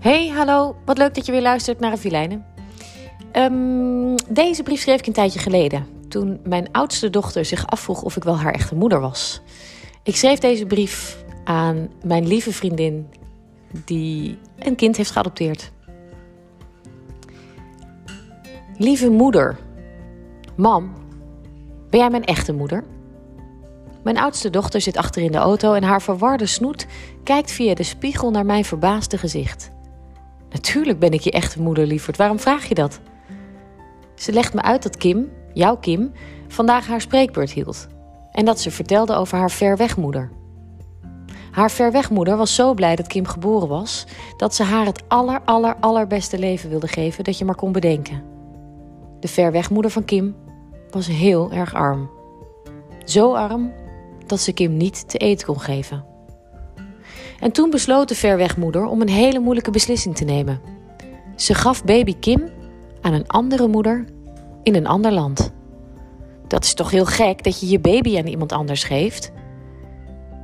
Hey, hallo. Wat leuk dat je weer luistert naar een Filijnen. Ehm, deze brief schreef ik een tijdje geleden. Toen mijn oudste dochter zich afvroeg of ik wel haar echte moeder was. Ik schreef deze brief aan mijn lieve vriendin die een kind heeft geadopteerd. Lieve moeder. Mam, ben jij mijn echte moeder? Mijn oudste dochter zit achter in de auto en haar verwarde snoet kijkt via de spiegel naar mijn verbaasde gezicht. Natuurlijk ben ik je echte moeder, lieverd. Waarom vraag je dat? Ze legt me uit dat Kim, jouw Kim, vandaag haar spreekbeurt hield. En dat ze vertelde over haar verwegmoeder. Haar verwegmoeder was zo blij dat Kim geboren was, dat ze haar het aller, aller, allerbeste leven wilde geven dat je maar kon bedenken. De verwegmoeder van Kim was heel erg arm. Zo arm dat ze Kim niet te eten kon geven. En toen besloot de verwegmoeder om een hele moeilijke beslissing te nemen. Ze gaf baby Kim aan een andere moeder in een ander land. Dat is toch heel gek dat je je baby aan iemand anders geeft?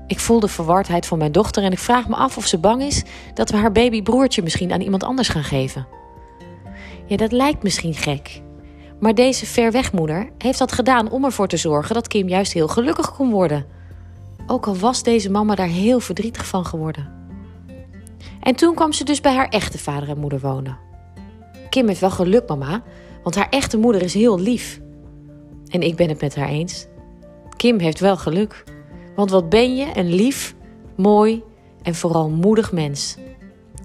Ik voel de verwardheid van mijn dochter en ik vraag me af of ze bang is dat we haar babybroertje misschien aan iemand anders gaan geven. Ja, dat lijkt misschien gek. Maar deze verwegmoeder heeft dat gedaan om ervoor te zorgen dat Kim juist heel gelukkig kon worden. Ook al was deze mama daar heel verdrietig van geworden. En toen kwam ze dus bij haar echte vader en moeder wonen. Kim heeft wel geluk, mama, want haar echte moeder is heel lief. En ik ben het met haar eens. Kim heeft wel geluk. Want wat ben je een lief, mooi en vooral moedig mens.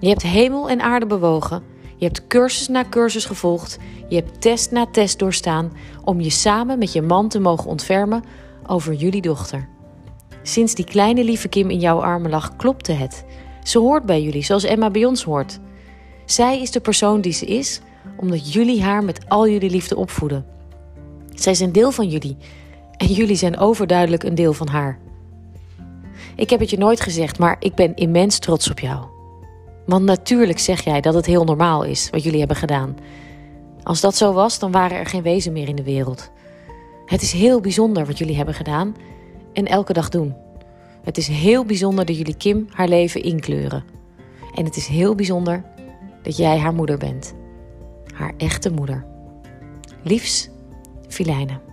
Je hebt hemel en aarde bewogen. Je hebt cursus na cursus gevolgd. Je hebt test na test doorstaan om je samen met je man te mogen ontfermen over jullie dochter. Sinds die kleine lieve Kim in jouw armen lag, klopte het. Ze hoort bij jullie, zoals Emma bij ons hoort. Zij is de persoon die ze is, omdat jullie haar met al jullie liefde opvoeden. Zij is een deel van jullie en jullie zijn overduidelijk een deel van haar. Ik heb het je nooit gezegd, maar ik ben immens trots op jou. Want natuurlijk zeg jij dat het heel normaal is wat jullie hebben gedaan. Als dat zo was, dan waren er geen wezen meer in de wereld. Het is heel bijzonder wat jullie hebben gedaan en elke dag doen. Het is heel bijzonder dat jullie Kim haar leven inkleuren. En het is heel bijzonder dat jij haar moeder bent. Haar echte moeder. Liefs, Filijnen.